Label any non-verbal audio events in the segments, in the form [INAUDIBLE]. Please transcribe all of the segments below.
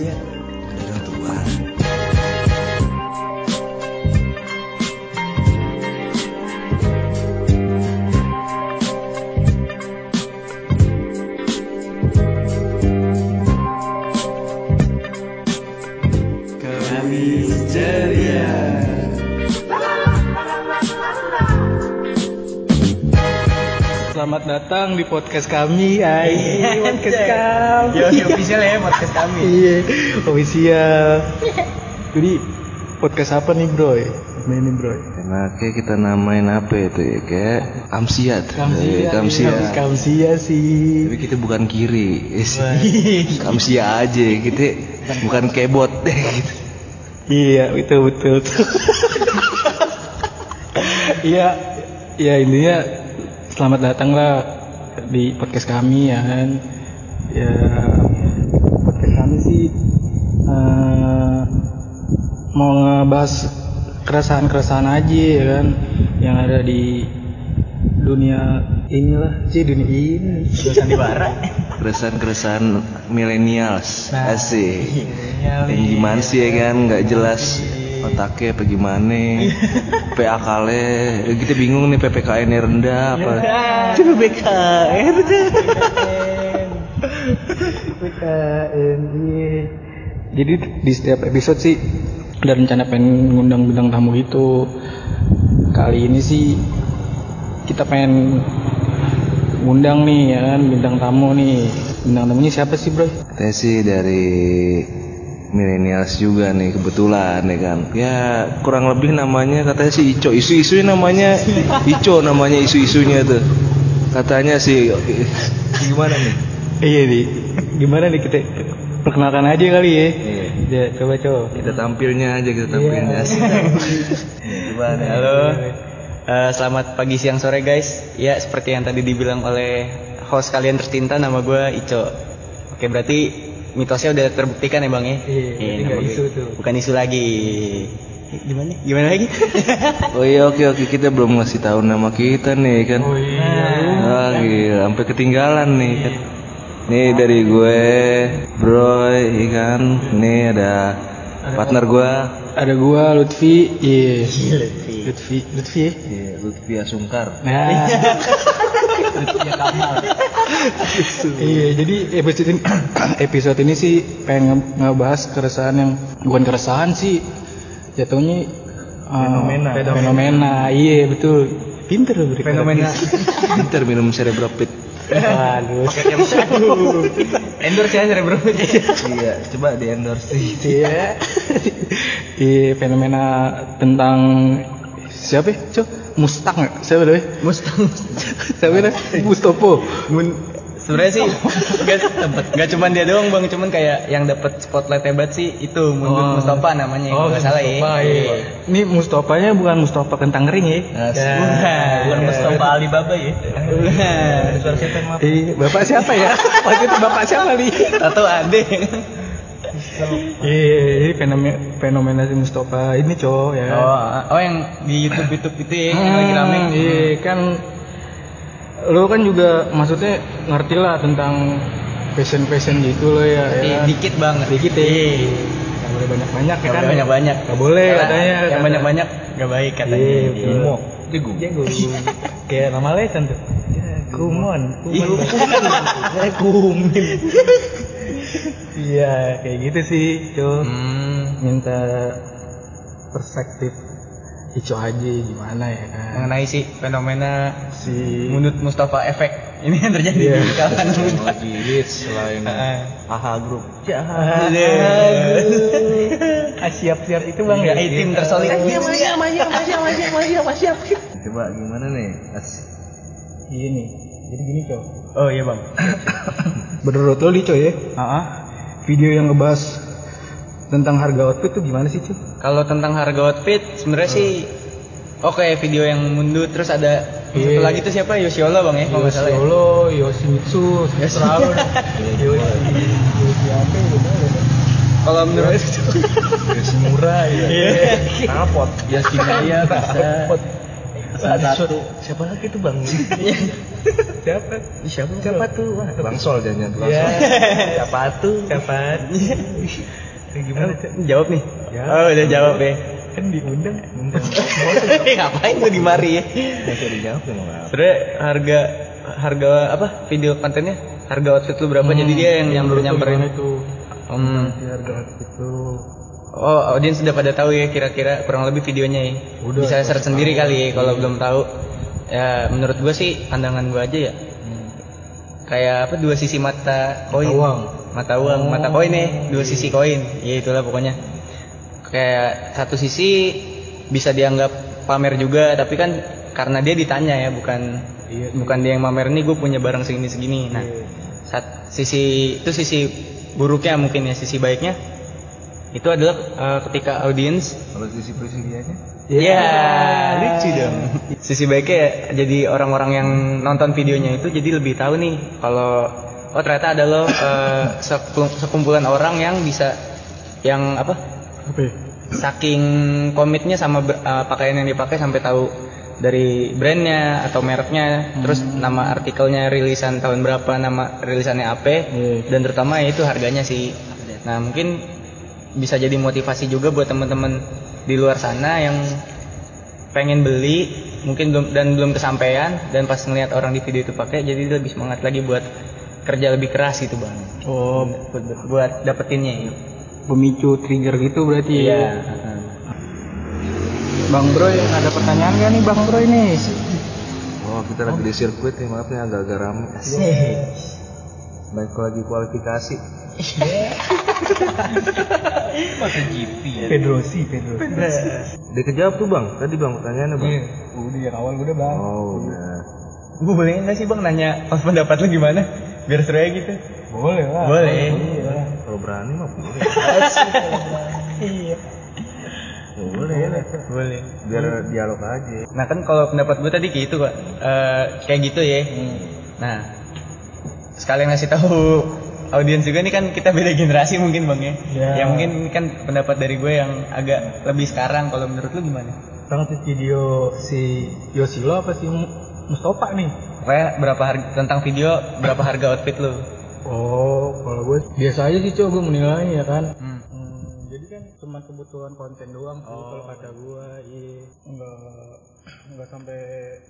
ya podcast kami, ay. podcast kami. yo yo official ya podcast kami Iya, official. Jadi podcast apa nih, bro? Ini nih, bro. Enaknya kita namain apa itu ya? Kayak Amsiat. Eh, Kamsia. iya. Kamsia sih. Tapi kita bukan kiri. Kamsia aja. Kita bukan kebot. gitu. [LAUGHS] Iya, betul betul. [LAUGHS] Iya, ya intinya selamat datang lah di podcast kami ya kan. Ya podcast kami sih eh, mau ngebahas keresahan-keresahan aja ya kan yang ada di dunia inilah sih dunia ini. sandiwara Keresahan-keresahan millennials. Nah. Asik. Yang gimana sih ya kan? Nggak jelas otaknya apa gimana [LAUGHS] PA kale kita bingung nih PPKN nya rendah apa PPKN. PPKN. iya. Jadi di setiap episode sih ada rencana pengen ngundang bintang tamu gitu. Kali ini sih kita pengen ngundang nih ya kan bintang tamu nih. Bintang tamunya siapa sih, Bro? Sih dari millennials juga nih kebetulan ya kan ya kurang lebih namanya katanya sih Ico isu-isunya namanya Ico namanya isu-isunya tuh katanya sih gimana nih Iya nih. Gimana nih kita perkenalkan aja kali ya. Iya. Ya, coba coba. kita tampilnya aja kita tampilnya Iya. asik gimana halo Eh, selamat pagi siang sore guys ya seperti yang tadi dibilang oleh host kalian tercinta nama gue Ico oke berarti mitosnya udah terbuktikan ya bang ya? Iya, gue- isu tuh. bukan isu lagi. Gimana? Gimana lagi? [LAUGHS] Oh iya oke oke. Kita belum ngasih tahu nama kita nih kan? Oh iya. Wah gila, sampai ketinggalan nih kan. Nih dari gue, Bro, ya kan. Nih ada partner gue, Ada gua Lutfi, iya. Lutfi, Lutfi. ya? Iya, Lutfi Asungkar. Nah. iya, [LAUGHS] jadi episode ini, [CLEARS THROAT] episode ini sih pengen nge- ngebahas keresahan yang bukan keresahan sih, jatuhnya uh, Fenomena. fenomena. Iya betul. Pinter loh beri fenomena [LAUGHS] Pinter minum cerebrapit. Waduh. [LAUGHS] endorse ya cerebro iya, coba di endorse. Iya. Iya fenomena tentang siapa? ya, Cok? Mustang nggak? Siapa namanya? Mustang Siapa namanya? Mustopo. Mun sebenarnya sih gak, gak cuman dia doang bang cuman kayak yang dapat spotlight hebat sih itu Mundut Oh. Mustafa namanya kalau nggak salah ya Mustafa, iya. Ini Mustopanya bukan Mustafa kentang kering ya. Asik. Bukan, bukan Mustafa Alibaba ya bukan suara siapa yang maaf Iya, bapak siapa ya? [LAUGHS] Waktu itu bapak siapa nih? atau ade Iya, ini fenomena, fenomena si Mustafa ini cowok ya. oh oh yang di YouTube YouTube itu ya yang lagi rame Hmm, Iya, kan lu kan juga maksudnya ngerti lah tentang fashion fashion gitu loh ya. ya Iya, kan? dikit banget Dikit ya. Nggak boleh banyak banyak ya kan? banyak banyak Nggak boleh katanya. yang kata- banyak banyak gak baik katanya Iya, Iya. Bimo. Jago. Jago. Kayak nama lesan tuh. Kumon. Ih, Kumon. [LAUGHS] Kumin. Iya, kayak gitu sih, Cuk. hmm, Minta perspektif Ico aja gimana ya kan. mengenai si fenomena Si Mundut Mustafa efek ini yang terjadi Iya. di kalangan muda Lagi hits selain Heeh. [LAUGHS] AHA Group. [LAUGHS] Ah, siap-siap itu Bang Iya, ya. tim tersolid. Coba gimana nih? Asik. Gini. Jadi gini, Cok. Oh iya bang. [COUGHS] Menurut lo nih, Cok ya? Video yang ngebahas tentang harga outfit tuh gimana sih, Cok? Kalau tentang harga outfit sebenarnya sih oke video yang mundur terus ada Iya. satu lagi tuh siapa Yoshiola bang ya kalau nggak salah. ya? Yolo, Yoshimitsu, selalu Yoshi, Yoshi apa udah, udah. Kalau menurut [LAUGHS] Yoshi murah ya. Iya. Knalpot. Yoshinoya [LAUGHS] bisa. satu. Siapa lagi tuh bang? Siapa? Siapa? Siapa tuh? Bang Sol jangan Bang. Sol. [LAUGHS] Siapa tuh? Siapa? Kayak gimana? Cak? Jawab nih. Ya. Oh, udah jawab ya. Kan diundang. [LAUGHS] Ngapain lu di mari ya? Dijawab ya. Sebenernya harga harga apa video kontennya harga outfit lu berapa jadi dia yang yang menurut lu nyamperin itu. hmm. Harga itu. oh audiens sudah pada tahu ya kira-kira kurang lebih videonya ya Udah, bisa search sendiri kali ya kalau belum tahu ya menurut gua sih pandangan gua aja ya kayak apa dua sisi mata koin uang. Mata uang mata koin nih dua sisi koin ya itulah pokoknya kayak satu sisi bisa dianggap pamer juga tapi kan karena dia ditanya ya bukan Iya sih. bukan dia yang pamer nih gue punya barang segini segini nah Iya. saat sisi itu sisi buruknya mungkin ya sisi baiknya itu adalah eh, ketika audiens Kalau sisi presidianya? Ya, lucu dong. Sisi baiknya ya, jadi orang-orang yang nonton videonya itu jadi lebih tahu nih kalau oh ternyata ada loh eh, sekum- sekumpulan orang yang bisa yang apa? Apa ya? Saking komitnya sama eh, pakaian yang dipakai sampai tahu dari brandnya atau mereknya, terus nama artikelnya rilisan tahun berapa, nama rilisannya apa, Iya. dan terutama ya itu harganya sih. Nah mungkin bisa jadi motivasi juga buat teman-teman di luar sana yang pengen beli mungkin belum dan belum kesampaian dan pas ngelihat orang di video itu pakai jadi lebih semangat lagi buat kerja lebih keras gitu bang Oh, buat, buat dapetinnya ya. pemicu trigger gitu berarti Iya. ya. Bang Bro ada pertanyaan gak nih Bang Bro ini? Oh kita lagi di sirkuit nih maaf nih agak-agak rame. Baik lagi kualifikasi. Pedrosi, Pedrosi. Dia kejawab tuh bang. Tadi bang pertanyaannya bang. Iya, udah yang awal udah Bang. Oh udah. Gue boleh nggak sih bang nanya oh, pendapat lu gimana biar seru aja gitu Boleh lah. Boleh. Iya. Kalau berani mah boleh. [LAUGHS] Iya. boleh ya. boleh Biar dialog aja. nah kan kalau pendapat gue tadi kayak gitu kok Eh, kayak gitu ya nah sekalian ngasih tahu audiens juga nih kan kita beda generasi mungkin bang ya Ya. ya mungkin ini kan pendapat dari gue yang agak lebih sekarang kalau menurut lu gimana tuh video si Yosilo apa si Mu- Mustafa nih? Pokoknya berapa harga tentang video berapa harga outfit lu Oh, kalau gue biasa aja sih gue menilai ya kan. hmm. Hmm, jadi kan cuma kebutuhan konten doang sih kalau kata gue, iya nggak nggak sampai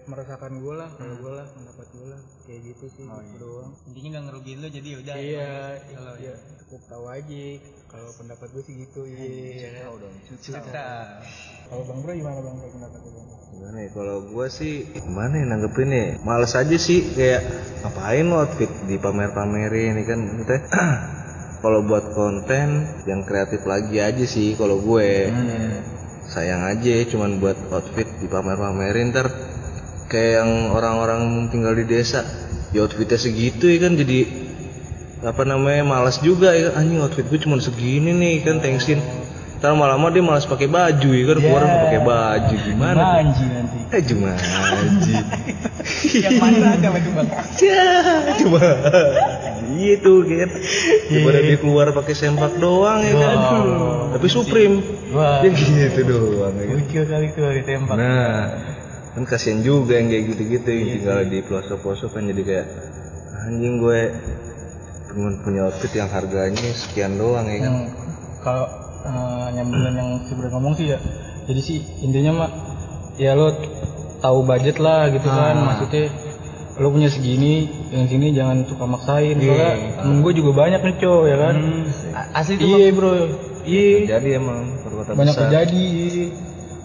meresahkan gue lah kalau gue lah pendapat gue lah kayak gitu sih gitu doang. intinya nggak ngerugiin lu jadi udah Iya, kalau iya cukup tahu aja kalau pendapat gue sih gitu. Iya. cerita Kalau bang Bro gimana bang Bro pendapat? Bang? Gimana ya, kalau gua sih gimana ya nanggepin ya Males aja sih kayak ngapain lo outfit dipamer-pamerin ini kan kita [CLEARS THROAT] kalau buat konten yang kreatif lagi aja sih kalau gue sayang aja cuman buat outfit dipamer-pamerin ntar kayak yang orang-orang tinggal di desa ya outfitnya segitu ya kan jadi apa namanya malas juga ya kan anjing outfit gue cuma segini nih kan thanksin ntar lama-lama dia malas pakai baju ya kan keluar nggak pakai baju gimana? Manji nanti. Eh Jumanji. [LAUGHS] yang mana ada itu bang [LAUGHS] gitu kan. Daripada dia keluar pakai sempak doang ya kan. Tapi Supreme. Wah. Ya gitu doang ya kan. Lucu kali tuh ditembak. Nah, kan kasihan juga yang kayak gitu-gitu yang tinggal di pelosok-pelosok kan jadi kayak anjing gue cuma punya outfit yang harganya sekian doang ya kan. Hmm, kalau eh, nyambungin yang sebenarnya ngomong sih ya jadi sih intinya mah ya lo tahu budget lah gitu kan maksudnya lo punya segini yang sini jangan suka maksain soalnya temen gue juga banyak nih cowok ya kan? A- asli tuh iya bro. Iya. Jadi emang perkota banyak besar. terjadi iya.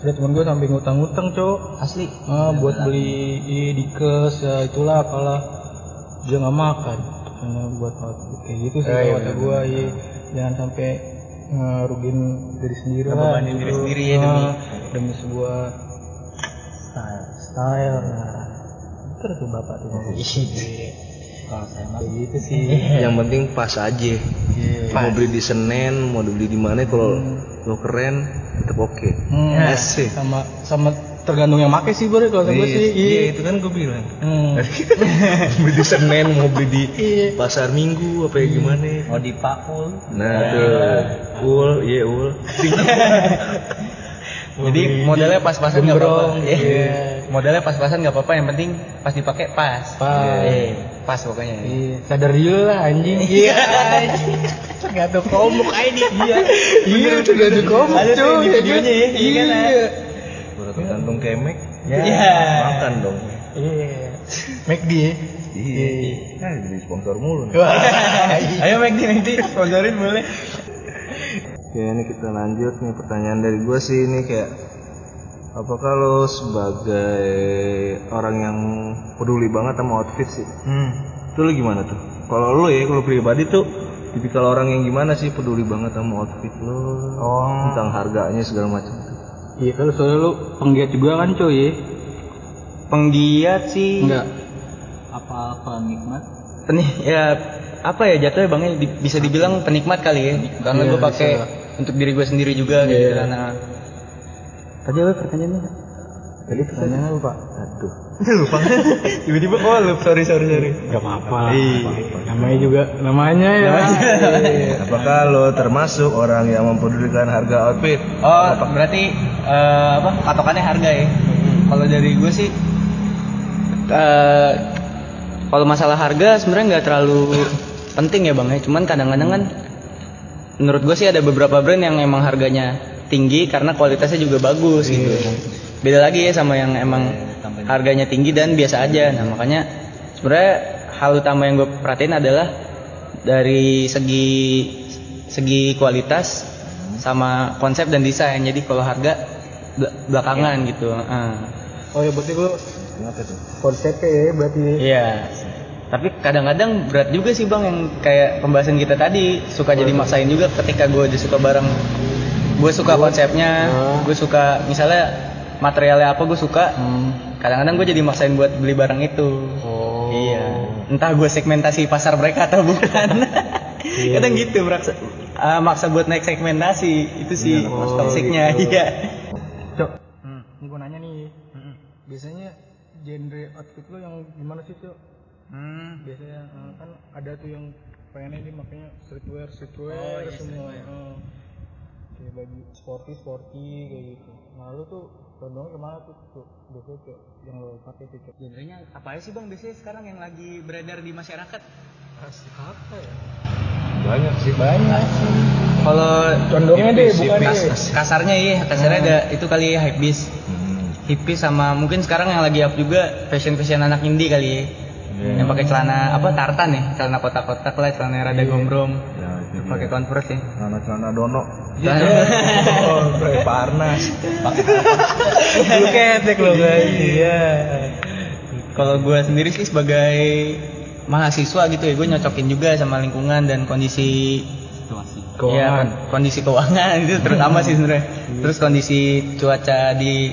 ada temen gue sampai ngutang-ngutang cowok asli. Ah, buat beli iya, dikes ya itulah apalah. Dia nggak makan. Hanya buat kayak gitu sih iya, kalau kata gue iya. jangan sampai ngerugin diri sendiri lah diri sendiri ya, demi- Ah, demi sebuah style style nah terus tuh bapak tuh Iya. kalau saya mah gitu sih [LAUGHS] Yang penting pas aja. Mau beli di Senen, mau beli di mana kalau lo keren tetap oke. Hmm, Asik. sama sama tergantung yang make sih bro kalau sama gue sih iya, itu kan gue bilang. Hmm. [LAUGHS] beli di Senen, mau beli di Iya. pasar Minggu apa ya gimana? mau dipakul Nah tuh, ul, iya ul. [LAUGHS] jadi modelnya pas-pasan nggak Gembrong, iya. Modalnya pas-pasan nggak apa-apa yang penting pas dipakai pas Pas. Iya, pas pokoknya Iya, sadar dulu lah anjing. iya [LAUGHS] tergantung komuk aja nih iya Iya, tergantung komuk, ada tuh ya videonya ya iya kan Iya. Berat gantung kemek. Iya. Makan dong. Iya. McD ya. Iya. Nah, jadi sponsor mulu. nih. [LAUGHS] ayo McD McD sponsorin boleh Oke, ini kita lanjut nih pertanyaan dari gue sih ini kayak apakah lo sebagai orang yang peduli banget sama outfit sih? hmm. Itu lo gimana tuh? Kalau lo ya, kalau pribadi tuh tipikal orang yang gimana sih peduli banget sama outfit lo? Oh. Tentang harganya segala macam tuh. Iya, kalau soalnya lu penggiat juga kan cuy ya. penggiat sih Enggak. Apa-apa nikmat? Penih, ya apa ya jatuhnya bang Di- bisa dibilang penikmat kali ya karena Iya, gue pakai bisa. untuk diri gue sendiri juga gitu Iya. karena tadi apa pertanyaannya Tadi pertanyaannya lupa. Aduh. [LAUGHS] lupa tiba-tiba oh lupa sorry sorry sorry Gak apa-apa. Iya. Namanya juga namanya ya. Iya. [LAUGHS] Apakah lo termasuk orang yang mempedulikan harga outfit? oh berarti eh, apa patokannya harga ya kalau dari gue sih eh, kalau masalah harga sebenarnya nggak terlalu penting ya bang ya cuman kadang-kadang kan menurut gue sih ada beberapa brand yang emang harganya tinggi karena kualitasnya juga bagus gitu. Beda lagi ya sama yang emang harganya tinggi dan biasa aja. Nah makanya sebenarnya hal utama yang gue perhatiin adalah dari segi segi kualitas sama konsep dan desain. Jadi kalau harga bel- belakangan gitu. Oh ya berarti tuh? konsepnya ya berarti. Iya. Tapi kadang-kadang berat juga sih bang yang kayak pembahasan kita tadi. Suka jadi maksain juga ketika gue udah suka barang, gue suka konsepnya, Ah. gue suka misalnya materialnya apa gue suka, Hmm. kadang-kadang gue jadi maksain buat beli barang itu. Oh. Iya. Entah gue segmentasi pasar mereka atau bukan. [LAUGHS] Iya, kadang gitu maksa, ah, maksa buat naik segmentasi itu sih Oh, toksiknya. gitu. Iya. Cok, ini gue nanya nih. Biasanya genre outfit lo yang gimana sih cok? Hmm. Biasanya eh, kan ada tuh yang pengennya dia makanya streetwear, streetwear Oh, iya, semua. streetwear. Eh, kayak baju sporty, sporty kayak gitu. Nah lu tuh condongnya ke mana tuh cok? Biasanya cok yang lo pakai tuh cok. Genrenya apa aja sih bang biasanya sekarang yang lagi beredar di masyarakat? Kasih apa ya? Banyak sih. Banyak sih. Kalau Condongnya deh, bukan kas- deh. kasarnya iya, kasarnya ada itu kali ya hype beast. Hmm. Hippies sama mungkin sekarang yang lagi up juga fashion fashion anak indie kali ya. Yang pakai celana apa tartan ya, celana kotak-kotak lah, celana yang rada itu dia. Pakai converse ya. Celana-celana dono. Oh, [LAUGHS] Pakai Parnas. Lu ketek lo guys. Iya. Kalau gue sendiri sih sebagai mahasiswa gitu ya, gue nyocokin juga sama lingkungan dan kondisi Keuangan. Iya, kon- kondisi keuangan itu terutama sih sebenarnya. Terus kondisi cuaca di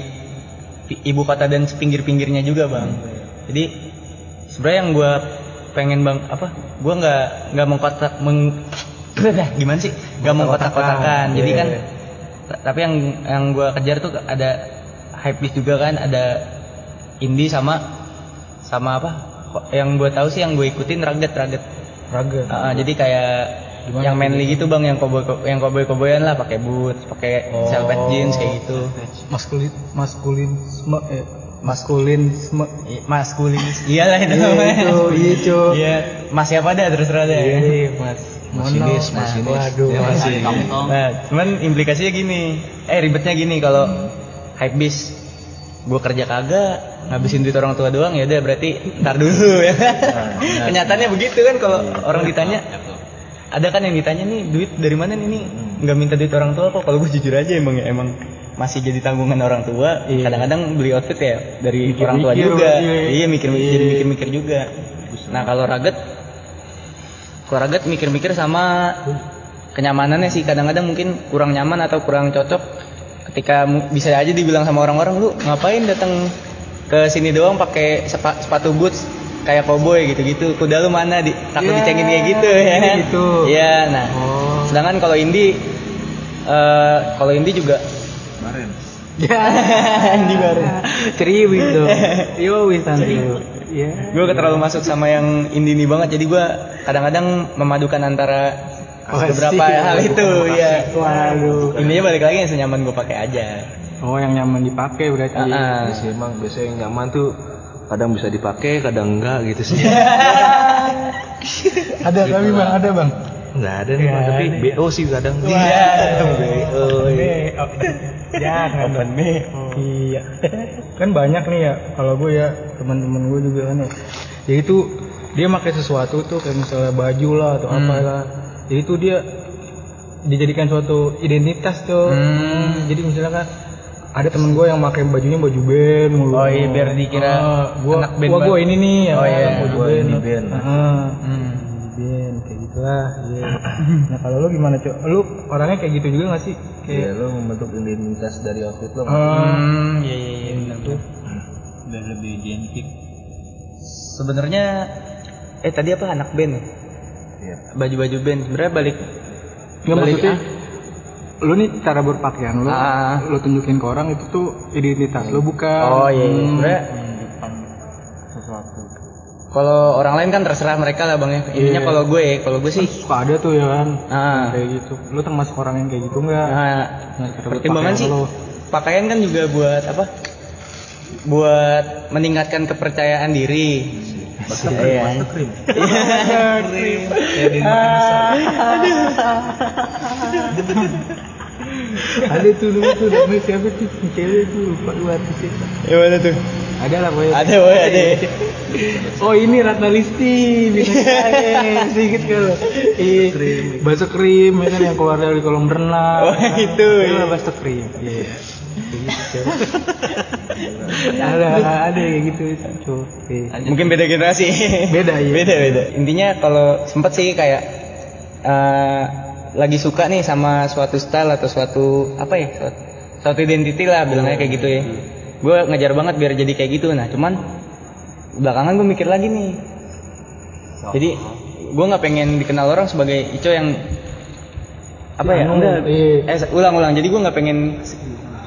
ibu kota dan pinggir-pinggirnya juga bang. Jadi sebenarnya yang gue pengen bang apa? Gue nggak nggak mengkotak meng gimana sih? Nggak mengkotak-kotakan. Jadi kan ta- tapi yang yang gue kejar tuh ada hype beast juga kan, ada indie sama sama apa? Yang gue tahu sih yang gue ikutin rugged. Raga. Ah, ah, jadi kayak Gimana yang manly gitu bang, yang cowboy yang cowboy cowboyan lah, pakai boots, pakai Oh. velvet jeans kayak gitu. Maskulin, maskulinisme, eh, maskulinisme. I- Maskulin, iyalah itu. Iya, itu, iya. Iya, mas siapa dah terserah deh. Iya, mas. Masinis, Mono. masinis. Waduh, Ya, masih. Nah, cuman implikasinya gini, eh ribetnya gini kalau hype bis, gue kerja kagak, ngabisin duit orang tua doang ya udah berarti ntar dulu ya. [LAUGHS] Kenyataannya begitu kan kalau orang ditanya, ada kan yang ditanya nih duit dari mana nih nih nggak minta duit orang tua kok kalau gue jujur aja emang ya emang masih jadi tanggungan orang tua Iya. kadang-kadang beli outfit ya dari Mikir-mikir, orang tua juga iya. iya mikir Iya. jadi mikir-mikir juga nah kalau rugged kalau rugged mikir-mikir sama kenyamanannya sih. Kadang-kadang mungkin kurang nyaman atau kurang cocok. Ketika bisa aja dibilang sama orang-orang lu ngapain datang ke sini doang pakai sepa- sepatu boots kayak cowboy? Gitu-gitu. Kuda lu mana di takut Iya, dicengin kayak gitu. [LAUGHS] ya kan gitu. iya nah. Oh. sedangkan kalau indie eh kalau indie juga Kemarin. [LAUGHS] Ya, indie baru Ceriwis dong. Yo, wis Ya. gue terlalu masuk sama yang indie indie banget jadi gue kadang-kadang memadukan antara Asik. beberapa hal itu ya Waduh. intinya balik lagi yang senyaman gue pakai aja Oh yang nyaman dipakai berarti. Ah, ah. Biasanya emang biasanya yang nyaman tuh kadang bisa dipakai, kadang enggak gitu sih. [LAUGHS] Ada kami bang, ada bang. Enggak ada nih, Bang, tapi BO sih kadang. [LAUGHS] Iya. BO. Oh, Jangan open Iya. kan banyak nih ya kalau gue ya teman-teman gue juga kan ya. Jadi itu dia pakai sesuatu tuh kayak misalnya baju lah atau apa lah. Jadi itu dia dijadikan suatu identitas tuh. Hmm. Jadi misalnya kan ada temen gue yang pakai bajunya baju band mulu. Oh iya, biar dikira Ah, gua, anak band gua, gua ini nih ya. Oh iya, baju gua band. ini band. Ah, Hmm. Gitulah. Iya. [CLEARS THROAT] nah kalau lu gimana cok? Lu orangnya kayak gitu juga gak sih? Iya, Kayak lo membentuk identitas dari outfit lo. Hmm, iya iya iya benar tuh. biar lebih identik. Sebenarnya eh tadi apa anak band ya? Iya. Baju-baju band. Sebenarnya balik Nggak balik maksudnya ah. lu nih cara berpakaian lu, Ah. lu tunjukin ke orang itu tuh identitas lu bukan. Oh iya, iya. Hmm. sebenarnya sesuatu. Kalau orang lain kan terserah mereka lah bang ya. Intinya Iya. kalau gue, kalau gue sih Suka ada tuh ya kan. ah, Kayak gitu. Lu termasuk orang yang kayak gitu enggak? nah, Nah, pertimbangan sih lu. pakaian kan juga buat apa? Buat meningkatkan kepercayaan diri. Iya. krim. Krim. [LAUGHS] ada tuh dulu tuh namanya siapa tuh cewek tuh lupa lu artisnya Ya mana tuh? Ada lah pokoknya Ada, boy, ada. [LAUGHS] oh ini Ratna Listi bisa sedikit [LAUGHS] kalau iya bakso krim ya kan yang keluar dari kolam renang Oh, itu, Itu iya. lah bakso krim iya ada ada kayak gitu cuy Iya. Mungkin beda generasi. beda ya beda beda. Intinya kalau sempet sih kayak eh, lagi suka nih sama suatu style atau suatu apa ya? Suatu, suatu identity lah bilangnya kayak gitu ya. Gue ngejar banget biar jadi kayak gitu. Nah cuman belakangan gue mikir lagi nih. Jadi gue nggak pengen dikenal orang sebagai Ico yang apa ya? Anu, Enggak. iya. Eh ulang-ulang. Jadi gue nggak pengen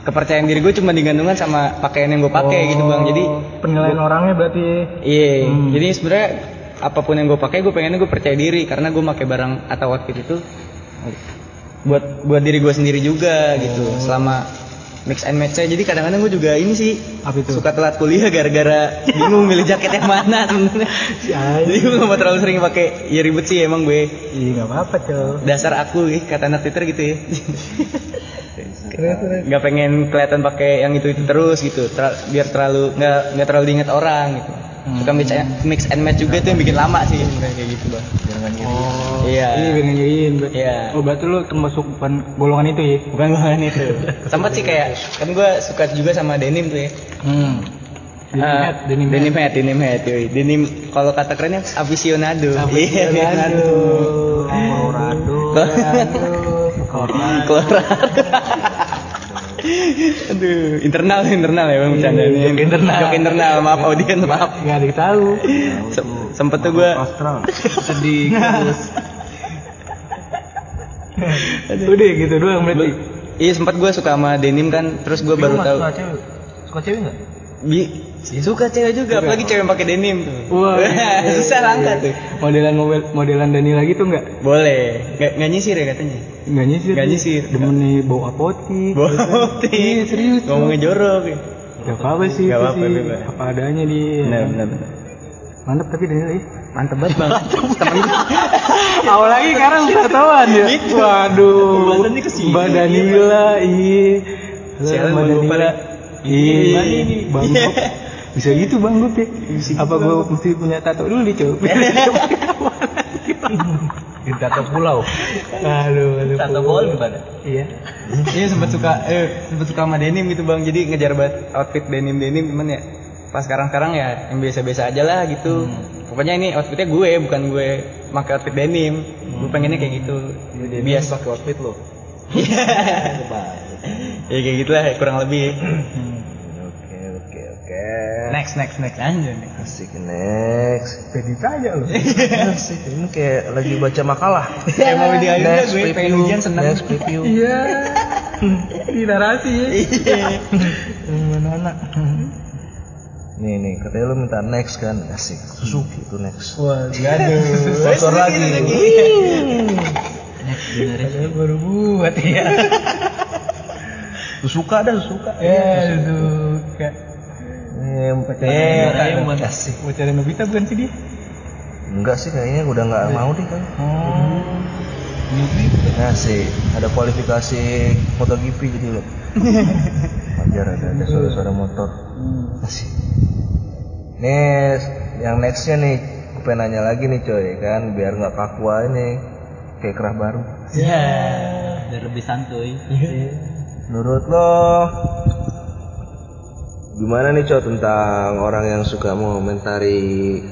kepercayaan diri gue cuma digantungkan sama pakaian yang gue pakai gitu bang. Jadi Oh, penilaian orangnya berarti Iya, Hmm. jadi sebenarnya apa pun yang gue pakai gue pengennya gue percaya diri karena gue pakai barang atau outfit itu buat buat diri gue sendiri juga gitu Oh. selama mix and match jadi kadang-kadang gue juga ini sih Apa itu? suka telat kuliah gara-gara [LAUGHS] bingung milih jaket yang mana. Sebenarnya Si jadi gue gak mau terlalu sering pakai ya ribet sih emang gue. Iya nggak apa-apa cuy dasar aku ih, kata anak twitter gitu ya. Nggak pengen kelihatan pakai yang itu itu terus gitu. Ter- biar terlalu nggak nggak terlalu diingat orang gitu suka mix, mix and match juga tuh yang bikin lama sih sebenarnya kayak gitu bang Jangan gitu. oh Iya. iya biar nyanyiin Iya. oh berarti lu termasuk bukan golongan itu ya bukan golongan itu [LAUGHS] sempat sih kayak kan gue suka juga sama denim tuh ya hmm denim Ah, hat denim denim hat denim hat yoi. denim kalau kata kerennya aficionado iya Aficionado. Colorado. Colorado. Colorado. Aduh, internal internal ya bang bercandanya. Jok internal. Jok internal, maaf audiens maaf. nggak ada tahu Se- sempet tuh gue [LAUGHS] sedih terus udah gitu doang berarti Iya sempat gue suka sama denim kan, terus gue baru tahu. Suka cewek. Suka cewek enggak? Bi suka cewek juga, apalagi cewek yang pakai denim tuh. Wah, iya, [LAUGHS] susah iya, langka iya. tuh. modelan mobil modelan Dani lagi tuh nggak Boleh, nggak nggak nyisir ya katanya. nggak nyisir Nggak nyisir. demen nih bau apotik Bohong, Iya, serius. Ngomongnya jorok. ya. Gak apa-apa sih Nggak apa-apa, sih apa adanya dia Benar benar benar. mantap tapi Daniel ya Mantep banget bang. Temen awal lagi sekarang ketahuan ya waduh Pembahasannya ke sini. Mbak Danila iya Mbak Danila iya [LAUGHS] Iya. Bisa gitu Bang Gop ya apa gue mesti punya tato dulu nih cok Di tato pulau. aduh aduh Tato gol gimana? iya Iya sempat suka eh sempat suka sama denim gitu bang. Jadi ngejar banget outfit denim denim cuman ya pas sekarang sekarang ya yang biasa biasa aja lah gitu. Pokoknya ini outfitnya gue bukan gue pakai outfit denim. Gue pengennya kayak gitu. Biasa pakai outfit lo. [LAUGHS] Iya. ya kayak gitulah kurang lebih. Next next next aja nih. Asik next. pede saja loh Asik. Ini kayak lagi baca makalah. Kayak mau di akhirnya Next gue pengen preview. ujian seneng. Next preview. iya di narasi ya Iya. mana anak Nih nih, katanya lu minta next kan? Asik. Suzuki itu next. wah gaduh Motor lagi. Padahal baru buat ya suka dah suka Ya, suka. Eh, kasih. Bocah Nobita bukan sih dia? enggak sih kayaknya udah nggak mau deh kan Oh. nah sih ada kualifikasi MotoGP jadi lo [LAUGHS] wajar ada ada suara-suara motor. Asik. nih yang nextnya nih gue pengen nanya lagi nih coy kan biar nggak kaku aja nih kayak kerah baru. Ya. biar lebih santuy. Menurut lo gimana nih coy tentang orang yang suka mengomentari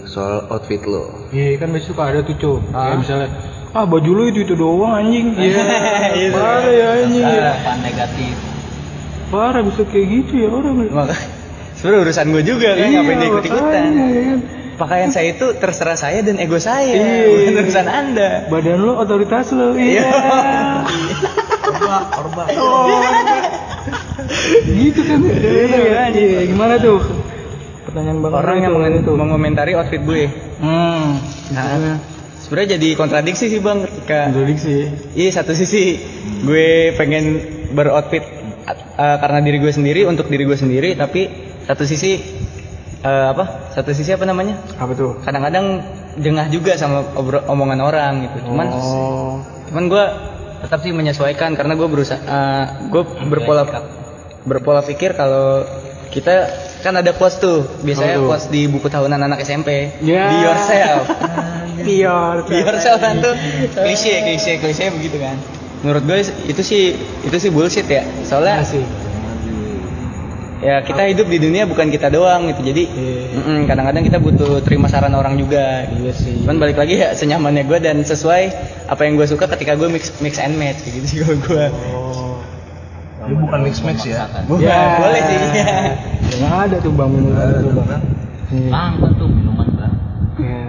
soal outfit lo? Iya kan biasa suka ada tuh cok. Kayak misalnya Ah baju lu itu itu doang anjing. Iya [LAUGHS] Parah ya anjing. Harapan negatif? Parah bisa kayak gitu ya orang. Maka sebenarnya urusan gue juga kan. Ngapain dia ikut ikutan. makanya, ya kan. Pakaian saya itu terserah saya dan ego saya, Iya. bukan urusan anda. Badan lu otoritas lu Iya. [LAUGHS] Orba orba Gitu kan Iya iya Gimana tuh Pertanyaan bang Orang yang tuh, mengen- itu. mengomentari outfit gue. Hmm Nah, sebenarnya jadi kontradiksi sih bang ketika Kontradiksi Iya satu sisi gue pengen beroutfit uh, karena diri gue sendiri untuk diri gue sendiri, tapi satu sisi uh, apa? Satu sisi apa namanya? Apa tuh? Kadang-kadang jengah juga sama obro- omongan orang gitu. Cuman Oh cuman gue tetap sih menyesuaikan karena gue berusaha uh, gue berpola berpola pikir kalau kita kan ada quotes tuh biasanya tuh? quotes di buku tahunan anak SMP Ya. be yourself. [LAUGHS] Pior be yourself kan tuh. Klise klise klise begitu kan. Menurut gue itu sih itu sih bullshit ya. Soalnya Asik ya kita hidup di dunia bukan kita doang gitu. Jadi Iya. mm-mm, kadang-kadang kita butuh terima saran orang juga Iya sih. Cuman balik lagi ya senyamannya gue dan sesuai apa yang gue suka ketika gue mix mix and match gitu sih kalau gue. Oh Lu bukan mix mix ya Bukan, [LAUGHS] boleh sih Yang ada tuh bang minuman Ada itu bang. Iya. bang tuh minuman bang Iya.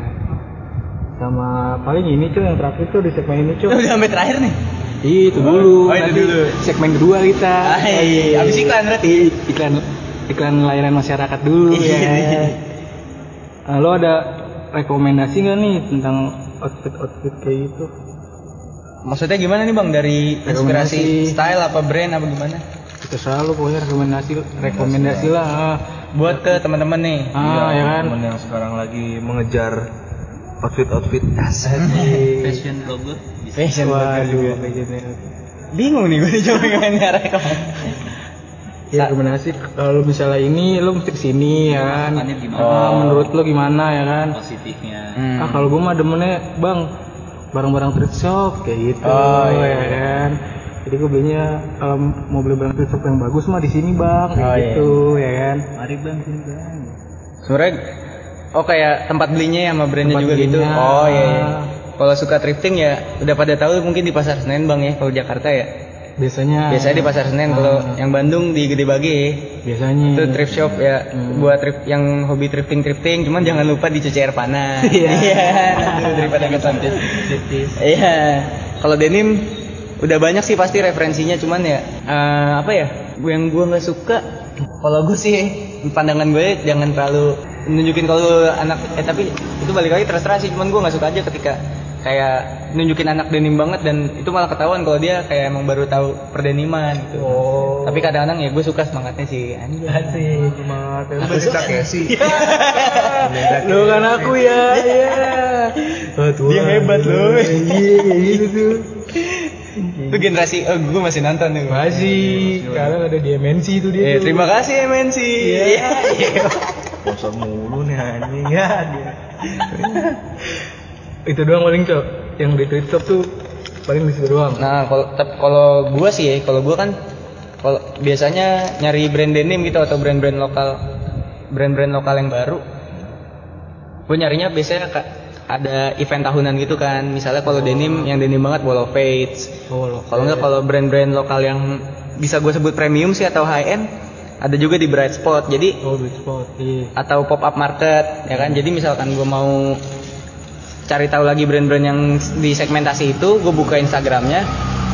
Sama paling ini cuy yang terakhir tuh di segmen ini cuy. udah sampai terakhir nih Itu dulu. Oh, itu nanti dulu. Segmen kedua kita. Ah, iya. Abis iklan berarti. Iklan iklan layanan masyarakat dulu ya. Iya. Nah, lo ada rekomendasi nggak nih tentang outfit outfit kayak gitu? Maksudnya gimana nih bang? Dari inspirasi Rekomendasi. style apa brand apa gimana? Kita selalu pokoknya rekomendasi rekomendasi lah. Ah, buat ke teman-teman nih. Ah, ya kan. temen yang sekarang lagi mengejar outfit outfit fashion blogger. Bisa fashion blogger juga. bingung nih gue [LAUGHS] coba gimana nyara Ya rekomendasi. Kalau misalnya ini lo mesti ke sini ya kan. Ah, menurut lo gimana ya kan? positifnya. Hmm. Ah kalau gue mah demennya bang barang-barang thrift shop kayak gitu Oh, iya, ya kan. Jadi gue belinya kalau mau beli barang thrift shop yang bagus mah di sini bang kayak Oh, iya. gitu ya kan. mari bang sini bang sebenarnya oh kayak tempat belinya ya sama brandnya Tempat juga gitu belinya. oh iya, iya. kalau suka thrifting ya udah pada tahu mungkin di pasar Senen bang ya kalau Jakarta ya Biasanya. biasanya di pasar Senen kalau yang Bandung di Gede Bage. Biasanya. itu thrift shop ya buat thrift yang hobi thrifting thrifting. Cuman jangan lupa dicuci air panas. [LAUGHS] Iya. aduh, daripada kesantet iya. Kalau denim udah banyak sih pasti referensinya. Cuman ya eh, apa ya yang gua nggak suka kalau gue sih pandangan gue jangan terlalu nunjukin kalau anak eh tapi itu balik lagi terserah sih. Cuman gua nggak suka aja ketika kayak nunjukin anak denim banget dan itu malah ketahuan kalau dia kayak emang baru tahu perdeniman gitu Oh. tapi kadang-kadang ya gue suka semangatnya sih anjay Asik. Semangat. Lu masih tak sih Lo kan aku ya, iya. Oh, Tuhan. Dia hebat, loh. Iya, gitu tuh. itu generasi oh gue masih nonton nih Masih, sekarang ada dimensi itu dia. Eh, terima kasih MNC Iya. Kosong mulu nih anjing ya dia. [LAUGHS] itu doang paling cok yang di shop tuh paling di situ doang Nah, kalau kalau gua sih ya, kalau gua kan kalau biasanya nyari brand denim gitu atau brand-brand lokal brand-brand lokal yang baru. Gue nyarinya biasanya ada event tahunan gitu kan. Misalnya kalau denim yang denim banget Wall of Fates. oh Kalau enggak kalau brand-brand lokal yang bisa gue sebut premium sih atau high end ada juga di Bright Spot. Jadi oh beach spot iya atau pop up market ya kan jadi misalkan gue mau cari tahu lagi brand-brand yang di segmentasi itu gue buka instagramnya.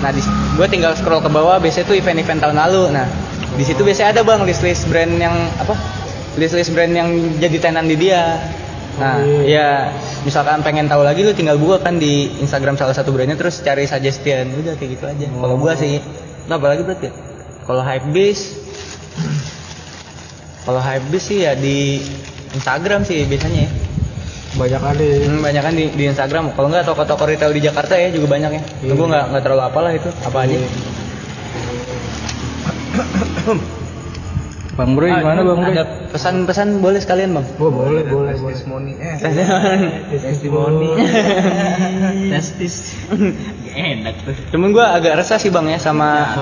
Nah di gue tinggal scroll ke bawah biasanya tuh event-event tahun lalu. Nah di situ biasanya ada bang list-list brand yang apa list-list brand yang jadi tenan di dia. Nah Oh, ya misalkan pengen tahu lagi lu tinggal buka kan di instagram salah satu brandnya terus cari suggestion. Udah kayak gitu aja. Kalau gue sih nah apa lagi berarti ya? kalau hype beast kalau hype beast sih ya di Instagram sih biasanya ya. Banyak kali Hmm, banyak kan di, di Instagram. Kalau nggak toko-toko retail di Jakarta ya juga banyak ya. Iya. Gue nggak nggak terlalu apalah itu apa aja. [COUGHS] Bang Bro Ah, gimana Bang Bro Ada pesan-pesan boleh sekalian bang. Oh, boleh boleh boleh testimoni eh testimoni testis [LAUGHS] [LAUGHS] enak tuh Cuman gue agak resah sih bang ya sama.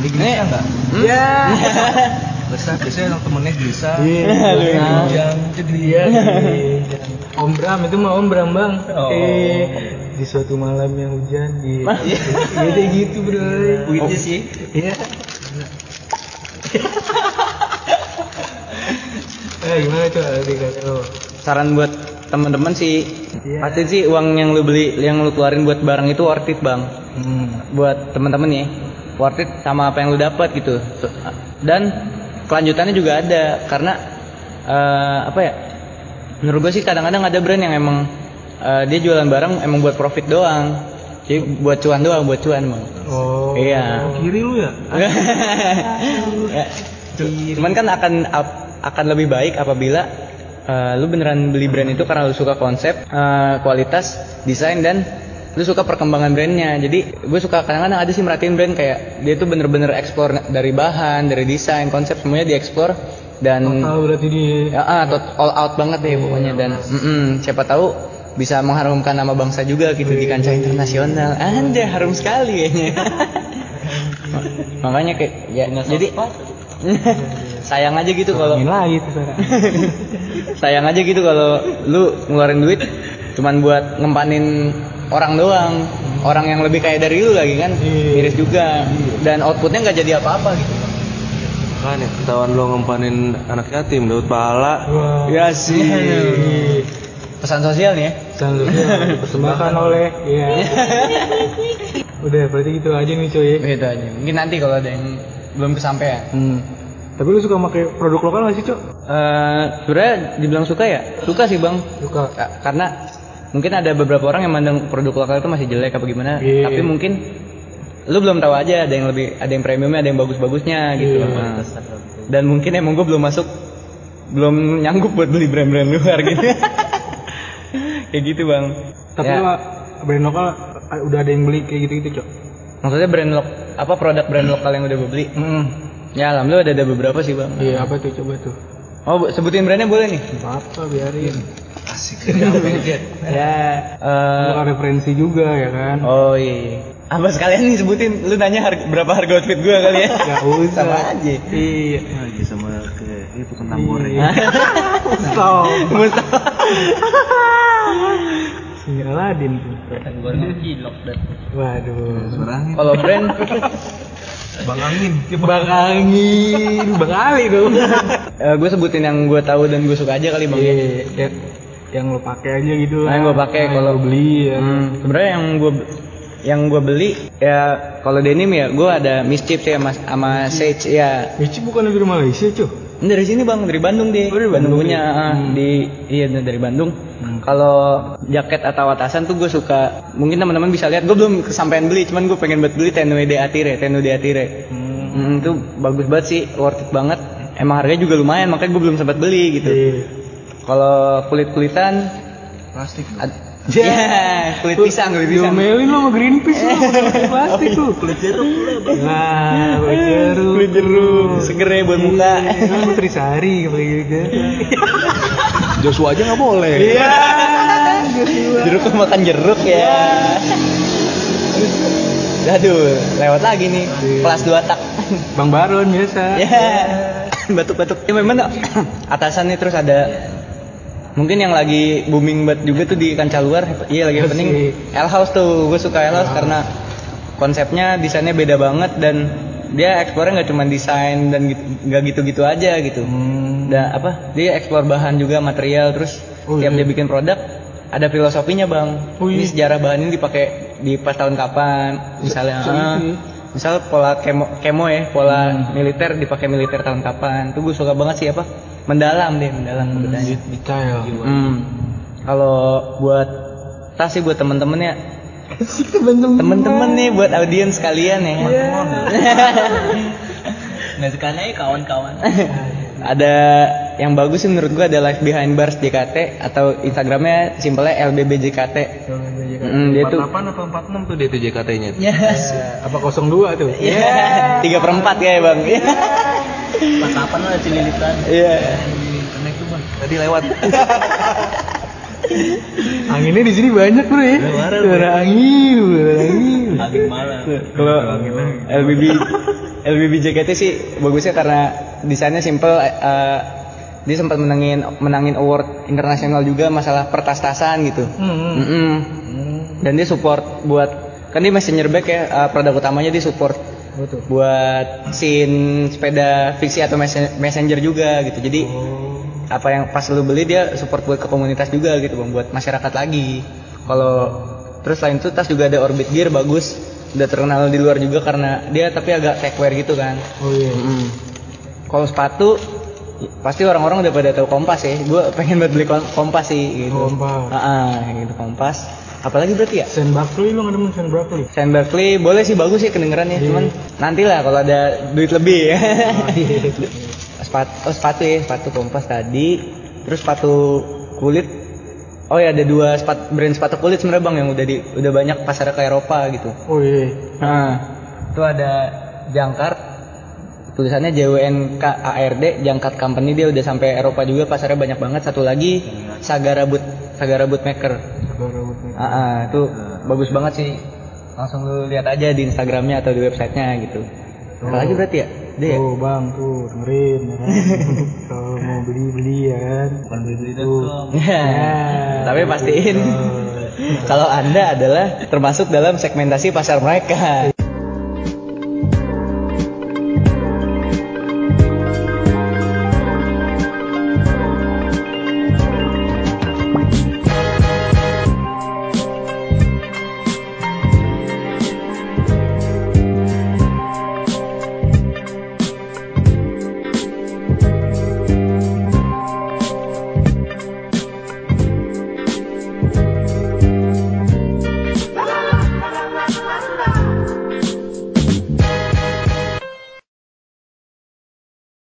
Ini enggak? ya [LAUGHS] Besar biasanya yang temennya bisa. iya Hujan jadi iya [LAUGHS] Om Bram itu mah Om Bram bang Oh. eh di suatu malam yang hujan iya iya kayak gitu bro [LAUGHS] itu sih iya [LAUGHS] eh gimana tuh tadi lo Saran buat teman-teman sih. Iya. Pasti sih uang yang lu beli, yang lu keluarin buat barang itu worth it bang. hmm. Buat teman-teman ya, worth it sama apa yang lu dapat gitu. Dan kelanjutannya juga ada karena eh, apa ya? Menurut gue sih kadang-kadang ada brand yang emang eh, dia jualan barang emang buat profit doang. Jadi buat cuan doang, buat cuan bang. oh Iya. kiri lu ya [LAUGHS] Ya. Cuman kan akan akan lebih baik apabila eh, lu beneran beli brand itu karena lu suka konsep, eh, kualitas, desain dan lu suka perkembangan brandnya. Jadi gue suka kadang-kadang ada sih merhatiin brand kayak dia tuh bener-bener eksplor dari bahan, dari desain, konsep semuanya dieksplor dan tahu berarti di ya, ah, tot- all out banget deh pokoknya. Dan mm-mm, siapa tahu bisa mengharumkan nama bangsa juga gitu di kancah internasional. Anda harum sekali kayaknya. [LAUGHS] Makanya kayak ya, jadi [LAUGHS] sayang aja gitu kalau [LAUGHS] sayang aja gitu kalau lu ngeluarin duit cuman buat ngempanin orang doang. Orang yang lebih kaya dari lu lagi kan? Iya. miris juga. Dan outputnya nggak jadi apa-apa gitu. Kan ya ketahuan lo ngempanin anak yatim dapat pahala. Wah. ya sih. Pesan sosial nih ya. Pesan lu persembahkan oleh iya. Udah berarti gitu aja nih coy gitu aja. Mungkin nanti kalau ada yang belum kesampaian. Hmm. tapi lu suka pakai produk lokal gak sih cok? Eh sebenarnya dibilang suka ya? Suka sih bang. Suka. Ka- karena mungkin ada beberapa orang yang mandang produk lokal itu masih jelek apa gimana Iya. tapi mungkin lu belum tahu aja ada yang lebih ada yang premiumnya ada yang bagus-bagusnya gitu. Iya. Nah, dan mungkin emang gue belum masuk belum nyanggup buat beli brand-brand luar gitu. [LAUGHS] Kayak gitu bang. Tapi Ya, brand lokal udah ada yang beli kayak gitu gitu cok? Maksudnya brand lok apa produk brand lokal yang udah gue beli? Hmm. ya alhamdulillah ada, ada beberapa sih bang. Iya apa tuh? Coba tuh. Oh bu- sebutin brandnya boleh nih. Apa biarin Asik. ya Lu eh, referensi juga ya kan oh iya apa sekalian nih sebutin lu nanya harga, berapa harga outfit gue kali ya [LAUGHS] Gak usah sama aja iya Lagi sama kayak itu kentang goreng. Iya. Stop. Mustafa [LAUGHS] Si Aladin tuh. goreng cilok dan Waduh. Kalau brand Bang Angin. Bang Angin, Bang Ali dong. [LAUGHS] gue sebutin yang gue tahu dan gue suka aja kali bang ya. Iya, ya- yang lo pakai aja gitu Nah, lah. yang gue pakai Nah, kalau beli ya. Hmm, sebenarnya yang gue yang gue beli ya kalau denim ya gue ada mischief sih sama, sama sage ya Michi bukan dari Malaysia, cuy. Ini dari sini bang dari Bandung deh Oh, dari Bandung Bandung punya ya? ah, Hmm. di iya dari Bandung Hmm. kalau jaket atau atasan tuh gue suka mungkin teman-teman bisa lihat gue belum kesampaian beli cuman gue pengen buat beli Tenue de Atire Tenue de Atire Hmm. Hmm, itu bagus banget sih worth it banget emang harganya juga lumayan makanya gue belum sempat beli gitu Iya. Kalau kulit kulitan Plastik. [LAUGHS] ya kulit pisang kulit pisang Diomelin lo sama Greenpeace lo, plastik tuh. Kulit jeruk Nah, kulit jeruk. kulit jeruk seger ya buat muka Iya, Kan Putri Sari pakai gitu. Joshua aja nggak boleh. Iya. jeruk makan jeruk ya Aduh, lewat lagi nih kelas 2 tak. Bang Baron biasa. ya, [LAUGHS] batuk-batuk. Ya memang [COUGHS] atasan nih terus ada mungkin yang lagi booming banget juga tuh di kancah luar. Iya lagi happening. L House tuh, gue suka L House karena konsepnya desainnya beda banget dan dia eksplornya nggak cuma desain dan gitu- nggak gitu-gitu aja gitu. Hmm. Dan apa? Dia eksplor bahan juga material terus Oh, tiap iya. dia bikin produk ada filosofinya bang. Oh, Ini iya. sejarah bahan ini dipakai di pas tahun kapan, misalnya. Se- ah, ya? misal pola kemo, kemo ya, pola militer dipakai militer tahun kapan. Tuh gue suka banget sih apa? Mendalam deh, mendalam kebetulan. Detail. Hmm. Kalau buat tas sih buat temen-temen ya Temen-temen nih buat audiens kalian ya. [LAUGHS] Nggak sekalian aja kawan-kawan. [LAUGHS] ada yang bagus sih menurut gua ada live behind bars JKT atau Instagramnya simpelnya LBBJKT. Mm, dia tuh 48 apa 46 tuh dia tuh JKT-nya. Yes. Apa 02 tuh? tiga perempat ya bang. Pas apa lah cililitan. Iya. Connect tuh bang. Tadi lewat. [LAUGHS] Anginnya di sini banyak bro ya. Suara angin, suara angin. Angin malam. Kalau LBB LBB JKT sih bagusnya karena desainnya simple. eh, dia sempat menangin menangin award internasional juga masalah pertas-tasan gitu. Hmm. Mm-mm. Dan dia support buat kan dia messenger bag ya eh, produk utamanya dia support Betul. buat scene sepeda fiksi atau messen- messenger juga gitu. Jadi apa yang pas lu beli dia support buat ke komunitas juga gitu bang, buat masyarakat lagi. Kalau terus selain itu tas juga ada Orbit Gear bagus, udah terkenal di luar juga karena dia tapi agak techwear gitu kan. Oh iya. Mm. Kalau sepatu pasti orang-orang udah pada tahu kompas ya. Gue pengen buat beli kom- kompas sih gitu. Kompas. Ah, gitu kompas. Apalagi berarti ya? Sen Barkley nggak demen Sen Barkley? Sam Barkley boleh sih bagus sih kedengerannya, cuman nantilah kalau ada duit lebih [LAUGHS] ya. sepatu, oh, sepatu ya, sepatu kompas tadi, terus sepatu kulit. Oh ya ada dua sepatu, brand sepatu kulit sebenarnya bang yang udah di udah banyak pasar ke Eropa gitu. Oh iya. Nah, itu ada Jangkar, tulisannya JWNKARD, Jangkar Company dia udah sampai Eropa juga pasarnya banyak banget. Satu lagi Sagara Boot, Sagara Bootmaker. Ah, ah, itu bagus banget sih. Langsung lu lihat aja di Instagramnya atau di websitenya gitu. Apa lagi berarti ya? Dia ya? Tuh bang tuh dengerin ya kan. [LAUGHS] Kalau mau beli beli ya kan. Bukan beli.com. [LAUGHS] Ya. Tapi pastiin [LAUGHS] kalau Anda adalah termasuk dalam segmentasi pasar mereka.